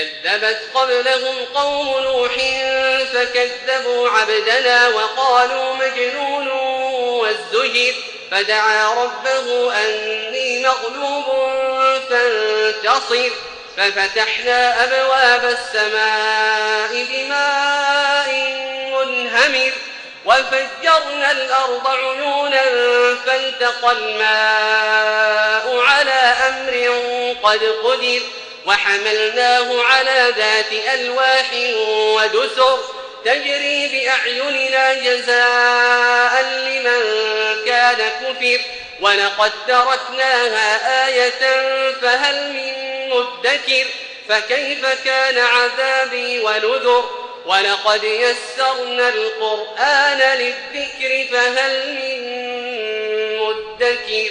كذبت قبلهم قوم نوح فكذبوا عبدنا وقالوا مجنون وازدجر فدعا ربه أني مغلوب فانتصر ففتحنا أبواب السماء بماء منهمر وفجرنا الأرض عيونا فالتقى الماء على أمر قد قدر وحملناه على ذات ألواح ودسر تجري بأعيننا جزاء لمن كان كفر ولقد تركناها آية فهل من مدكر فكيف كان عذابي ونذر ولقد يسرنا القرآن للذكر فهل من مدكر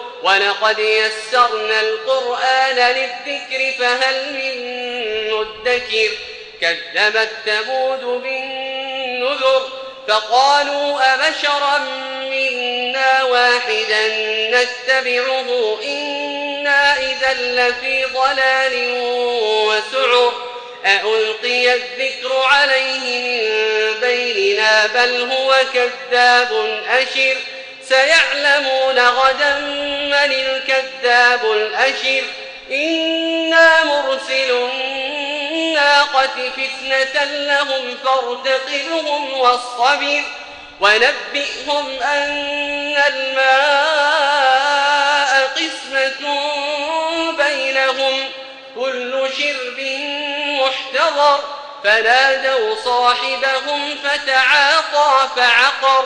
ولقد يسرنا القرآن للذكر فهل من مدكر كذبت ثمود بالنذر فقالوا أبشرا منا واحدا نتبعه إنا إذا لفي ضلال وسعر أألقي الذكر عليه من بيننا بل هو كذاب أشر سيعلمون غدا من الكذاب الأشر. إنا مرسل الناقة فتنة لهم فارتقبهم واصطبر ونبئهم أن الماء قسمة بينهم. كل شرب محتضر. فنادوا صاحبهم فتعاطى فعقر.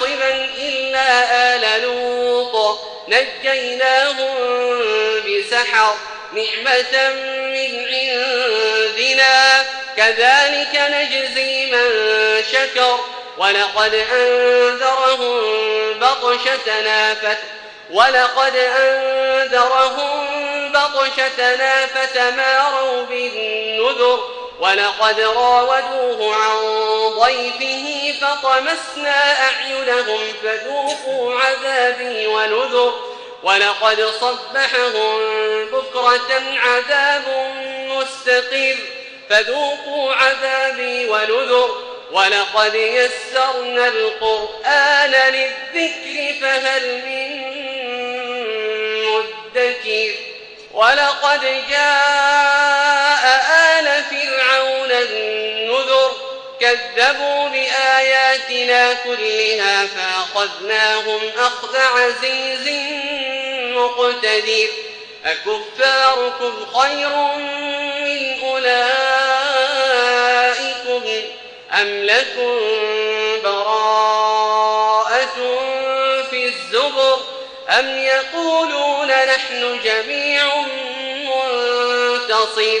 حاصبا إلا آل لوط نجيناهم بسحر نعمة من عندنا كذلك نجزي من شكر ولقد أنذرهم بطشتنا فت ولقد أنذرهم بطشتنا فتماروا بالنذر ولقد راودوه عن ضيفه فطمسنا أعينهم فذوقوا عذابي ونذر ولقد صبحهم بكرة عذاب مستقر فذوقوا عذابي ونذر ولقد يسرنا القرآن للذكر فهل من مدكر ولقد جاء كذبوا بآياتنا كلها فأخذناهم أخذ عزيز مقتدر. أكفاركم خير من أولئكم أم لكم براءة في الزبر أم يقولون نحن جميع منتصر.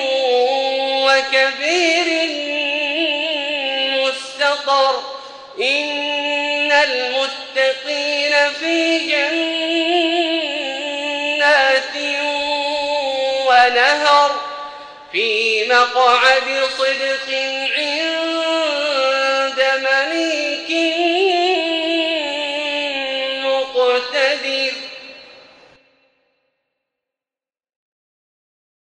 مستطر إن المتقين في جنات ونهر في مقعد صدق